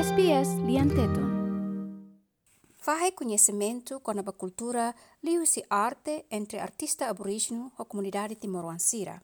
SBS Lianteton. Fai conhecimento com a cultura liu-se arte entre artista aborígeno e comunidade timor-ansira.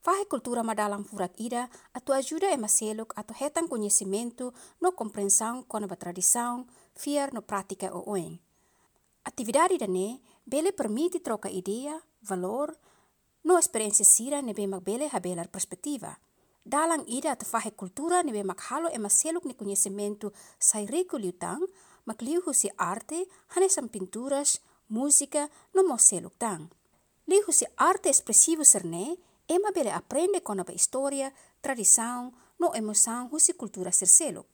Fai cultura madalang furat ida atu ajuda e maseluk atu hetan conhecimento no compreensão com a tradição, fiar no prática o oen. Atividade dane bele permite troca ideia, valor, no experiência sira nebe mak bele habelar perspectiva. Dalang ida atu fahe kultura nebe mak halo e maseluk ni conhecimento sai rico liutang, mak liu husi arte, hanesam pinturas, música, no moseluk tang. Liu husi arte expressivo serne, ema bele aprende com a história, tradição, no emoção husi cultura serseluk.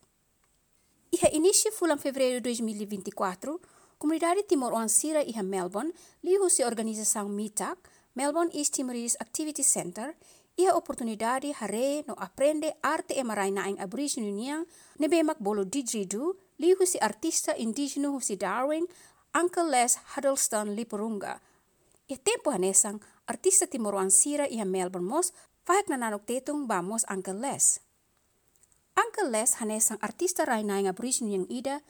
Iha início fulan fevereiro 2024, Comunidade Timor-Ansira iha Melbourne, liu husi organização MITAC, Melbourne East Timorese Activity Center, ia oportunidade hare no aprende arte e marai na ang Aborigine União, nebe mak bolo didridu, li husi artista indigeno husi Darwin, Uncle Les Huddleston Liporunga. E tempo hanesang, artista Timoruan Sira ia Melbourne mos, fahek na nanok tetong ba mos Uncle Les. Uncle Les hanesang artista rai na ang Aborigine União ida,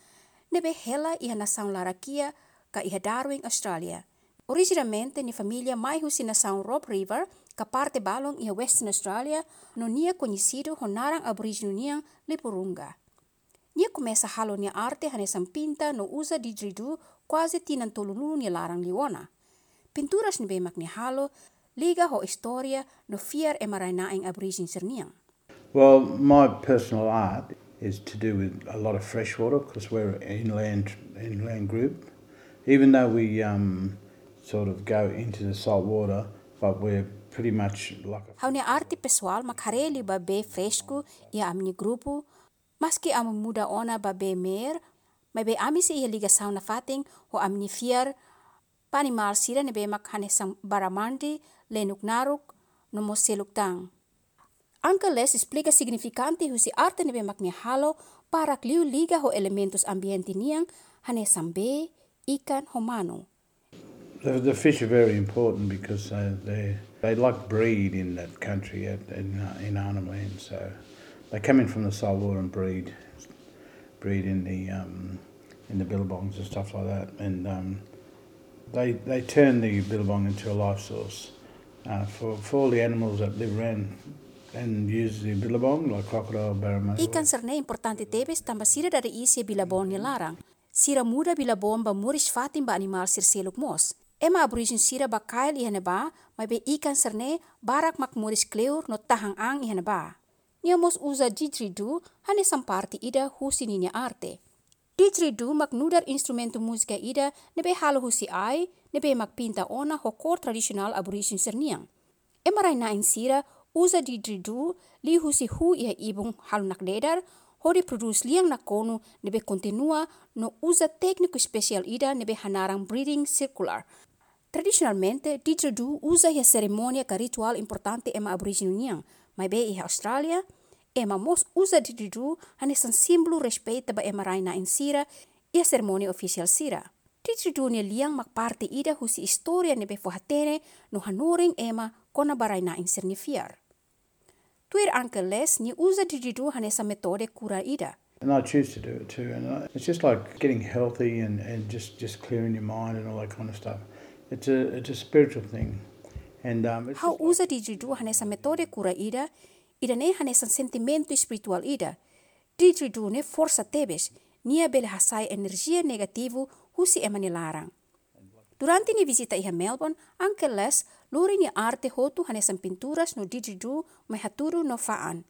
nebe hela ia nasaun larakia ka iha Darwin, Australia. Originalmente, ni família mai husi nasaun Rob River, ka parte balong ia Western Australia, no nia conhecido honarang Aborigine União Liporunga. Nia começa halo nia arte hanesam pinta no usa didgeridoo quase tinan tolunu nia larang liwona. Pinturas ni bemak ni halo, liga ho historia no fiar e marainaing Aborigine Serniang. Well, my personal art is to do with a lot of freshwater because we're an inland inland group. Even though we um, sort of go into the salt water, but we're pretty much like Haune arti pessoal macareli babe fresco e amni grupo, mas amu muda ona babe mer, mas be amise e liga sauna fating ho amni fear, pani mal sira ne be makhane sang baramandi lenuk naruk no moseluk tang. Anka les explica significante husi arte nebe makne halo para kliu liga ho elementos ambiente niang hane sambe ikan homano. The, the fish are very important because uh, they they like breed in that country at, in uh, in Arnhem Land. So they come in from the saltwater and breed breed in the um, in the billabongs and stuff like that, and um, they they turn the billabong into a life source uh, for for all the animals that live around and use the billabong like crocodile, barramundi. Ikan serne importante tebes tamba sira dari isi bilabon ni larang. Sira muda bilabon ba muris fatin ba animal sir seluk mos. Ema aborigin sira ba kail ihane ba, may be ikan serne barak mak muris kleur no tahang ang ihane ba. Nia mos uza didridu hane samparti ida husi ninia arte. Didridu mak nudar instrumento musika ida nebe halo husi ai, nebe mak pinta ona ho kor tradisional aborigin serniang. Ema rai na sira usa didridu li husi hu ia ibung hal nak ledar, hori produce liang nak konu nebe continua no usa tekniku spesial ida nebe hanarang breeding circular. Tradicionalmente, didridu usa ia ceremonia ka ritual importante ema aborigine uniang, mai be ia Australia, ema mos usa didridu hane san simbolo respeita ba ema raina in sira, ia ceremonia official sira. Didridu ni liang mak parte ida husi historia nebe fohatene no hanoring ema kona baraina in sernifiar. Tuir Les ni usa didridu hane sa metode kura ida. And I choose to do it too. And it's just like getting healthy and, and just, just clearing your mind and all that kind of stuff. It's a it's a spiritual thing. And um, just usa didgeridoo hane sa metode kura ida, ida ne hane sa sentimento espiritual ida. Didgeridoo ne força tebes, nia bele hasai energia negativo husi ema. Durante ni visita iha Melbourne, Uncle Les luri ni arte hotu hanesa pinturas no didgeridoo mai haturu no faan.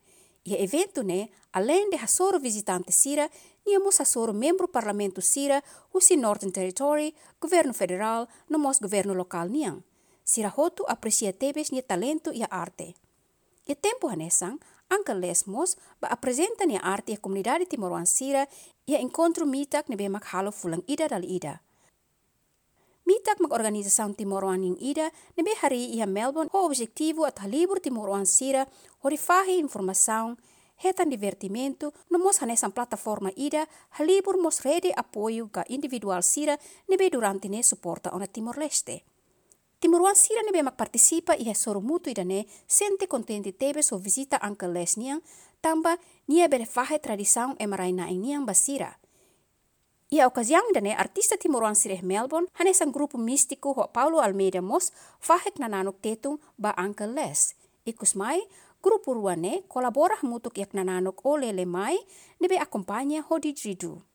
Ia evento ne, além de hasoro visitante sira, nia mos hasoro membro parlamento sira, husi Northern Territory, governo federal, no mos governo local niang. Sira hotu aprecia tebes ni talento ia arte. E tempo hanesang, Uncle Les Mos ba apresenta ni arte a comunidade Timoruan Sira ia encontro mitak nebe mak halo fulang ida dal ida. Mitak mag organisação Timoruan ing ida nebe hari ia Melbourne ho objetivo at halibur Timoruan Sira hori fahi informação hetan divertimento no mos hanesan plataforma ida halibur mos rede apoio ka individual Sira nebe durante ne suporta ona Timor-Leste. Timuruan sira ni be partisipa i soro mutu idane sente kontente tebe so visita Uncle Les niang tamba nia bele fahe tradisaun e marai na niang basira. Ia ocasião dane artista timuruan sireh Melbourne hane sang grupo místico ho Paulo Almeida Mos fahek nananuk tetung ba Uncle Les. Ikus mai, Grupo kolaborah mutuk yak con Yaknananok Olele Mai, nebe akompanya Hodi Jidu.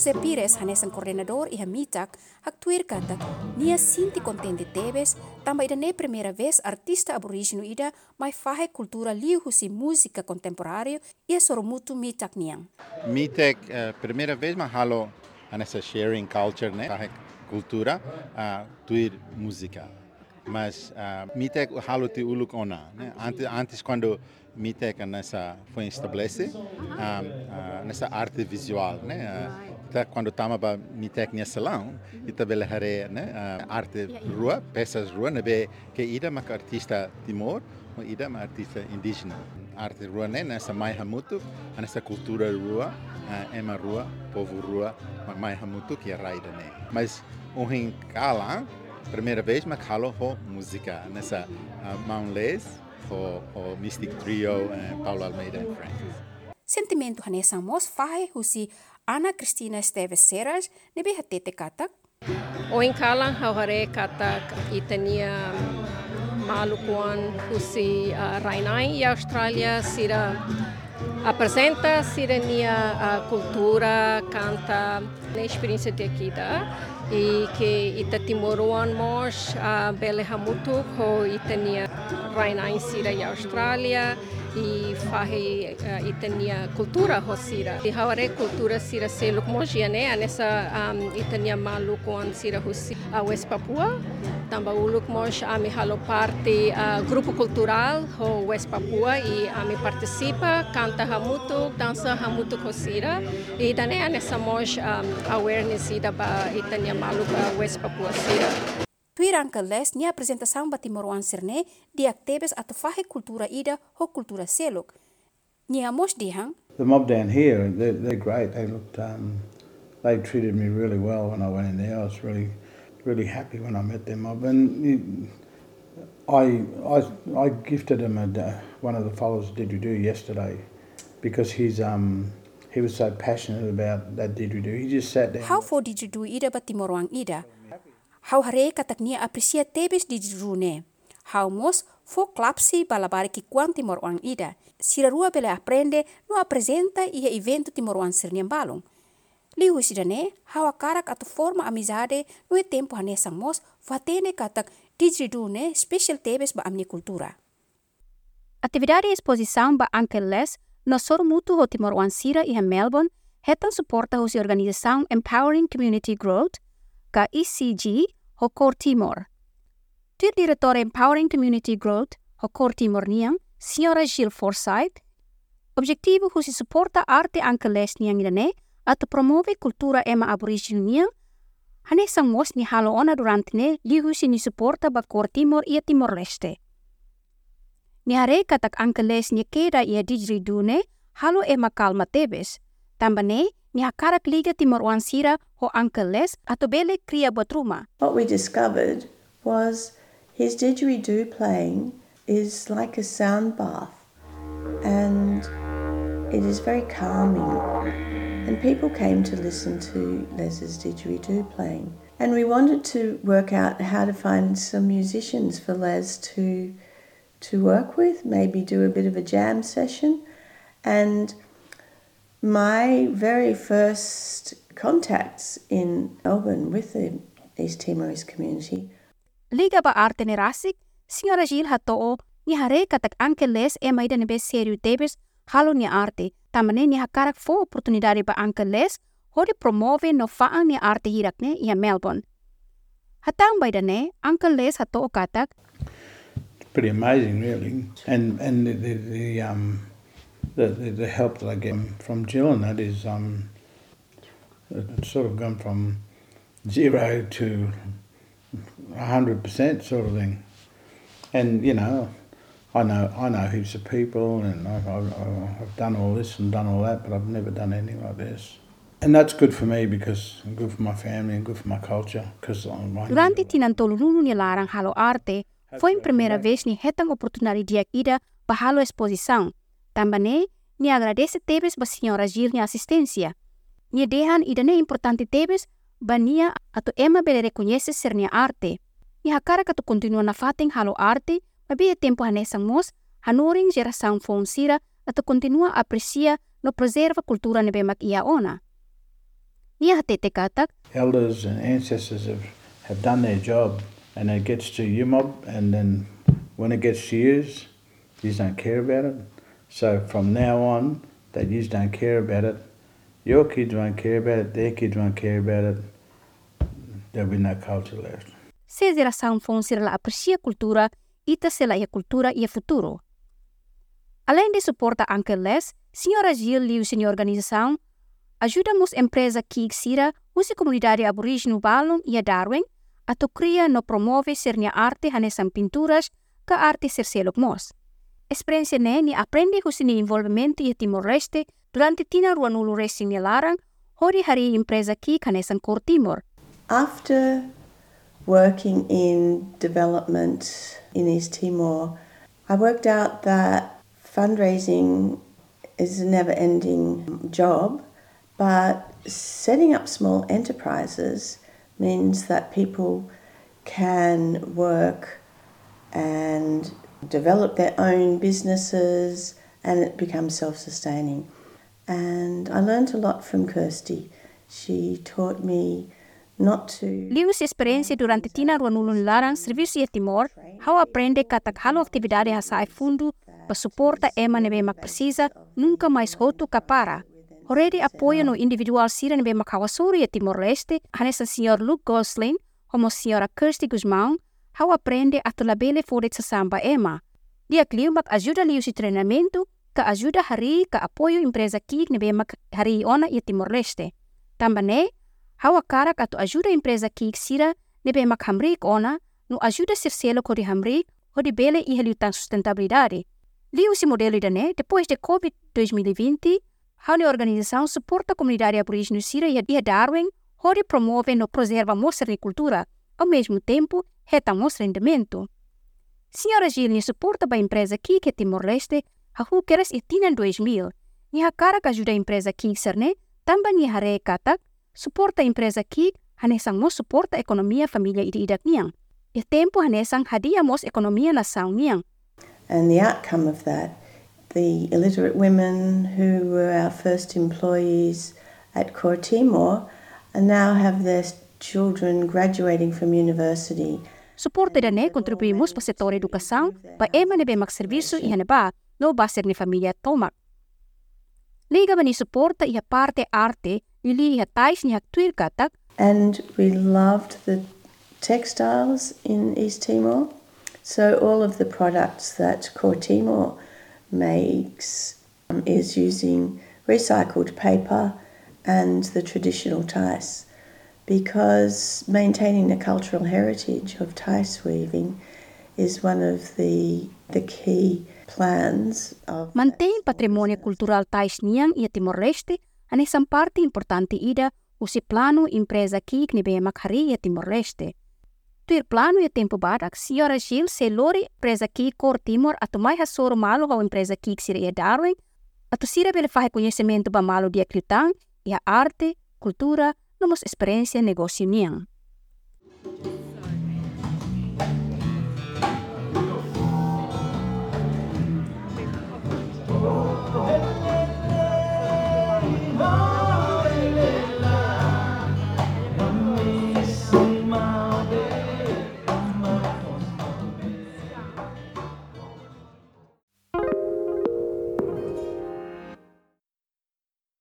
José Pires, hanesan coordenador e hamitak, hak tuir kata, nia sinti contente tebes, tamba ida ne primeira vez artista aborigino ida, mai fahe cultura liu husi música contemporâneo e soromutu mitak niang. Mitek, uh, primeira vez ma halo nessa sharing culture, né? Fahe cultura, uh, tuir música. Mas uh, Mitek halo ti uluk ona, né? Antes, antes quando Mitek nessa foi estabelece um, uh, nessa arte visual, né? Uh, tá, quando estamos para me técnica salão, e também haré né, arte rua, peças rua, né, que ida uma artista timor, ou ida uma artista indígena. Arte rua né, nessa mais muito, nessa cultura rua, é uma rua, povo rua, mais muito que é raida né. Mas um em cala, primeira vez, mas calo música nessa uh, maunles, o, o Mystic Trio, eh, Paulo Almeida e Francis. Sentimento nessa mos faz o si Ana Cristina Esteves Seras nebe hatete katak. O inkala hauhare katak itania malukuan husi uh, Rainai Australia sira apresenta sirenia a cultura, canta, a experiência de aqui e que ita timoruan mos a bele hamutu ko itania raina sira i Australia i fahe uh, itania cultura ho sira. I haware cultura sira se luk mojia ne anessa um, itania maluku an sira husi a West Papua. Tamba uluk mos ami halo parte uh, grupo cultural ho West Papua i ami participa canta hamutu dança hamutu ho sira i dane anessa mos um, awareness ida ba itania maluku West Papua sira. Tuirangka les ni apresentação batimoruan serne di actebes atau fahe cultura ida ho cultura seluk. Ni amos dihang. The mob down here, they're, they're great. They looked, um, they treated me really well when I went in there. I was really, really happy when I met them mob. And I, I, I gifted them a, one of the followers do yesterday because he's um, he was so passionate about that didgeridoo. He just sat down. How for didgeridoo ida batimoruang ida? Hau hare katak nia apresia tebes di rune. Hau mos fo klapsi balabari ki kuan timor wang ida. Sira rua bele aprende no apresenta ia evento timor wang sirnian balong. Liu sidane, hau akarak atau forma amizade no e tempo hane sang mos fatene katak didridune special tebes ba amni kultura. Atividade exposição ba Uncle Les no sor mutu ho Timor Wan Sira e Melbourne hetan suporta hosi organização Empowering Community Growth ka ECG ho Cor Timor. Tir diretor Empowering Community Growth ho Cor Timor niang, Senhora Jill Forsyth, objetivo husi suporta arte ankeles niang idane at promove cultura ema aborigine niang, hane sang mos ni halo ona durante ne li husi ni suporta ba Cor Timor ia Timor Leste. Ni hare katak ankeles ni keda ia dune, halo ema kalma tebes, tambane ni hakarak liga Timor Wansira atau kria buat rumah. What we discovered was his didgeridoo playing is like a sound bath and it is very calming. And people came to listen to Les's didgeridoo playing. And we wanted to work out how to find some musicians for Les to to work with, maybe do a bit of a jam session. And my very first contacts in Melbourne with the East Timorese community. Liga ba arte ni rasik, Senhora Jill hatoo, ni hare katak Uncle Les e maida ni bes seriu tebes halo ni arte, tamane ni hakarak fo oportunidade ba Uncle Les, hori promove no faang ni arte hirak ne ia Melbourne. Hatang baida ne, Uncle Les hatoo katak. Pretty amazing really, and, and the, the, the um, the, the, the help that I get from Jill and that is um, it's sort of gone from zero to hundred percent sort of thing. And you know, I know I know heaps of people, and I've, I've, done all this and done all that, but I've never done anything like this. And that's good for me because good for my family and good for my culture. Because Durante tinantolulunu ni larang halo arte, foi a primeira vez ni hetang oportunidade ida para halo exposição. Também ni agradece tebes ba senhora Jill ni assistência. Ni dehan ida ne importante tebes bania atau ema bele reconhece ser ni arte. Ni hakara katu continua na fating halo arte, Mabia tempo hanesang mos, hanuring geração fonsira atau continua aprecia no preserva cultura nebe mak ia ona. Nia hatete katak. Elders and ancestors have, have done their job and it gets to you mob and then when it gets to yous, you don't care about it. So from now on, that you don't care about it, your kids won't care about it, their kids won't care about it, there'll be no culture left. Se geração fonsira la aprecia cultura ita sela ia cultura ia futuro. Além de suporta Uncle Les, Senhora Gil liu sini organização, ajudamos empresa que sira usi comunidade aborígene Balon e Darwin atau cria no promove sernia arte hanesan pinturas ke arte serselok mos. Experiência ne ni aprende husini envolvimento e Timor-Leste durante tina ruanulu racing larang, hori hari empresa ki kanesan Kor Timor. After working in development in East Timor, I worked out that fundraising is a never ending job, but setting up small enterprises means that people can work and develop their own businesses and it becomes self sustaining. And I learned a lot from Kirsty. She taught me Lius experiência durante tina ruanulun larang serviço e Timor, how aprende katak halo atividade hasai fundo para suporta ema nebe mak precisa nunca mais roto kapara. Already apoia no individual sira nebe mak hawasuri e Timor-Leste, hanesa senhor Luke Gosling, como senhora Kirsty Gusmão, how aprende a labele fore sa samba ema. Dia kliu mak ajuda lius e treinamento, ka ajuda hari ka apoio empresa kik nebe mak hari ona e Timor-Leste. Também Hawa karak atau ajuda empresa kik sira nebe mak hamrik ona no ajuda sirselo ko di hamrik o di bele i heliutan sustentabilidade. Liu si modelo dane, depois de COVID-2020, hau ni organização suporta a comunidade aborígene sira e a Darwin, hori promove no preserva mostra cultura, ao mesmo tempo, retamos rendimento. Senhora Gillian suporta a empresa aqui que Timor-Leste a Hukeres e Tina 2000. E a cara que ajuda a empresa aqui, Cerne, também a Rekata, suporta a empresa aqui, a nesang mo suporta a economia família e idak niang. E tempo a nesang hadia mos economia nação niang. And the outcome of that, the illiterate women who were our first employees at Core Timor and now have their children graduating from university. Suporta da ne contribuímos para o setor educação, para ema nebe mak serviço e haneba no baser ni família tomak. Liga ni suporta e a parte arte Yuli hatais ni haktuir katak. And we loved the textiles in East Timor. So all of the products that Core Timor makes um, is using recycled paper and the traditional tais because maintaining the cultural heritage of tais weaving is one of the the key plans of Mantém patrimônio cultural tais niang e Timor-Leste anesan parte importante ida usi plano empresa kik ni bema kari e Timor-Leste. Tuir plano e tempo badak, siora Jill se lori empresa kik kor Timor atu mai hasoro malo ao empresa kik sira e Darwin, atu sira bele fahe conhecimento ba malo dia kliutang, e a arte, cultura, no mas experiensya negosyo niyang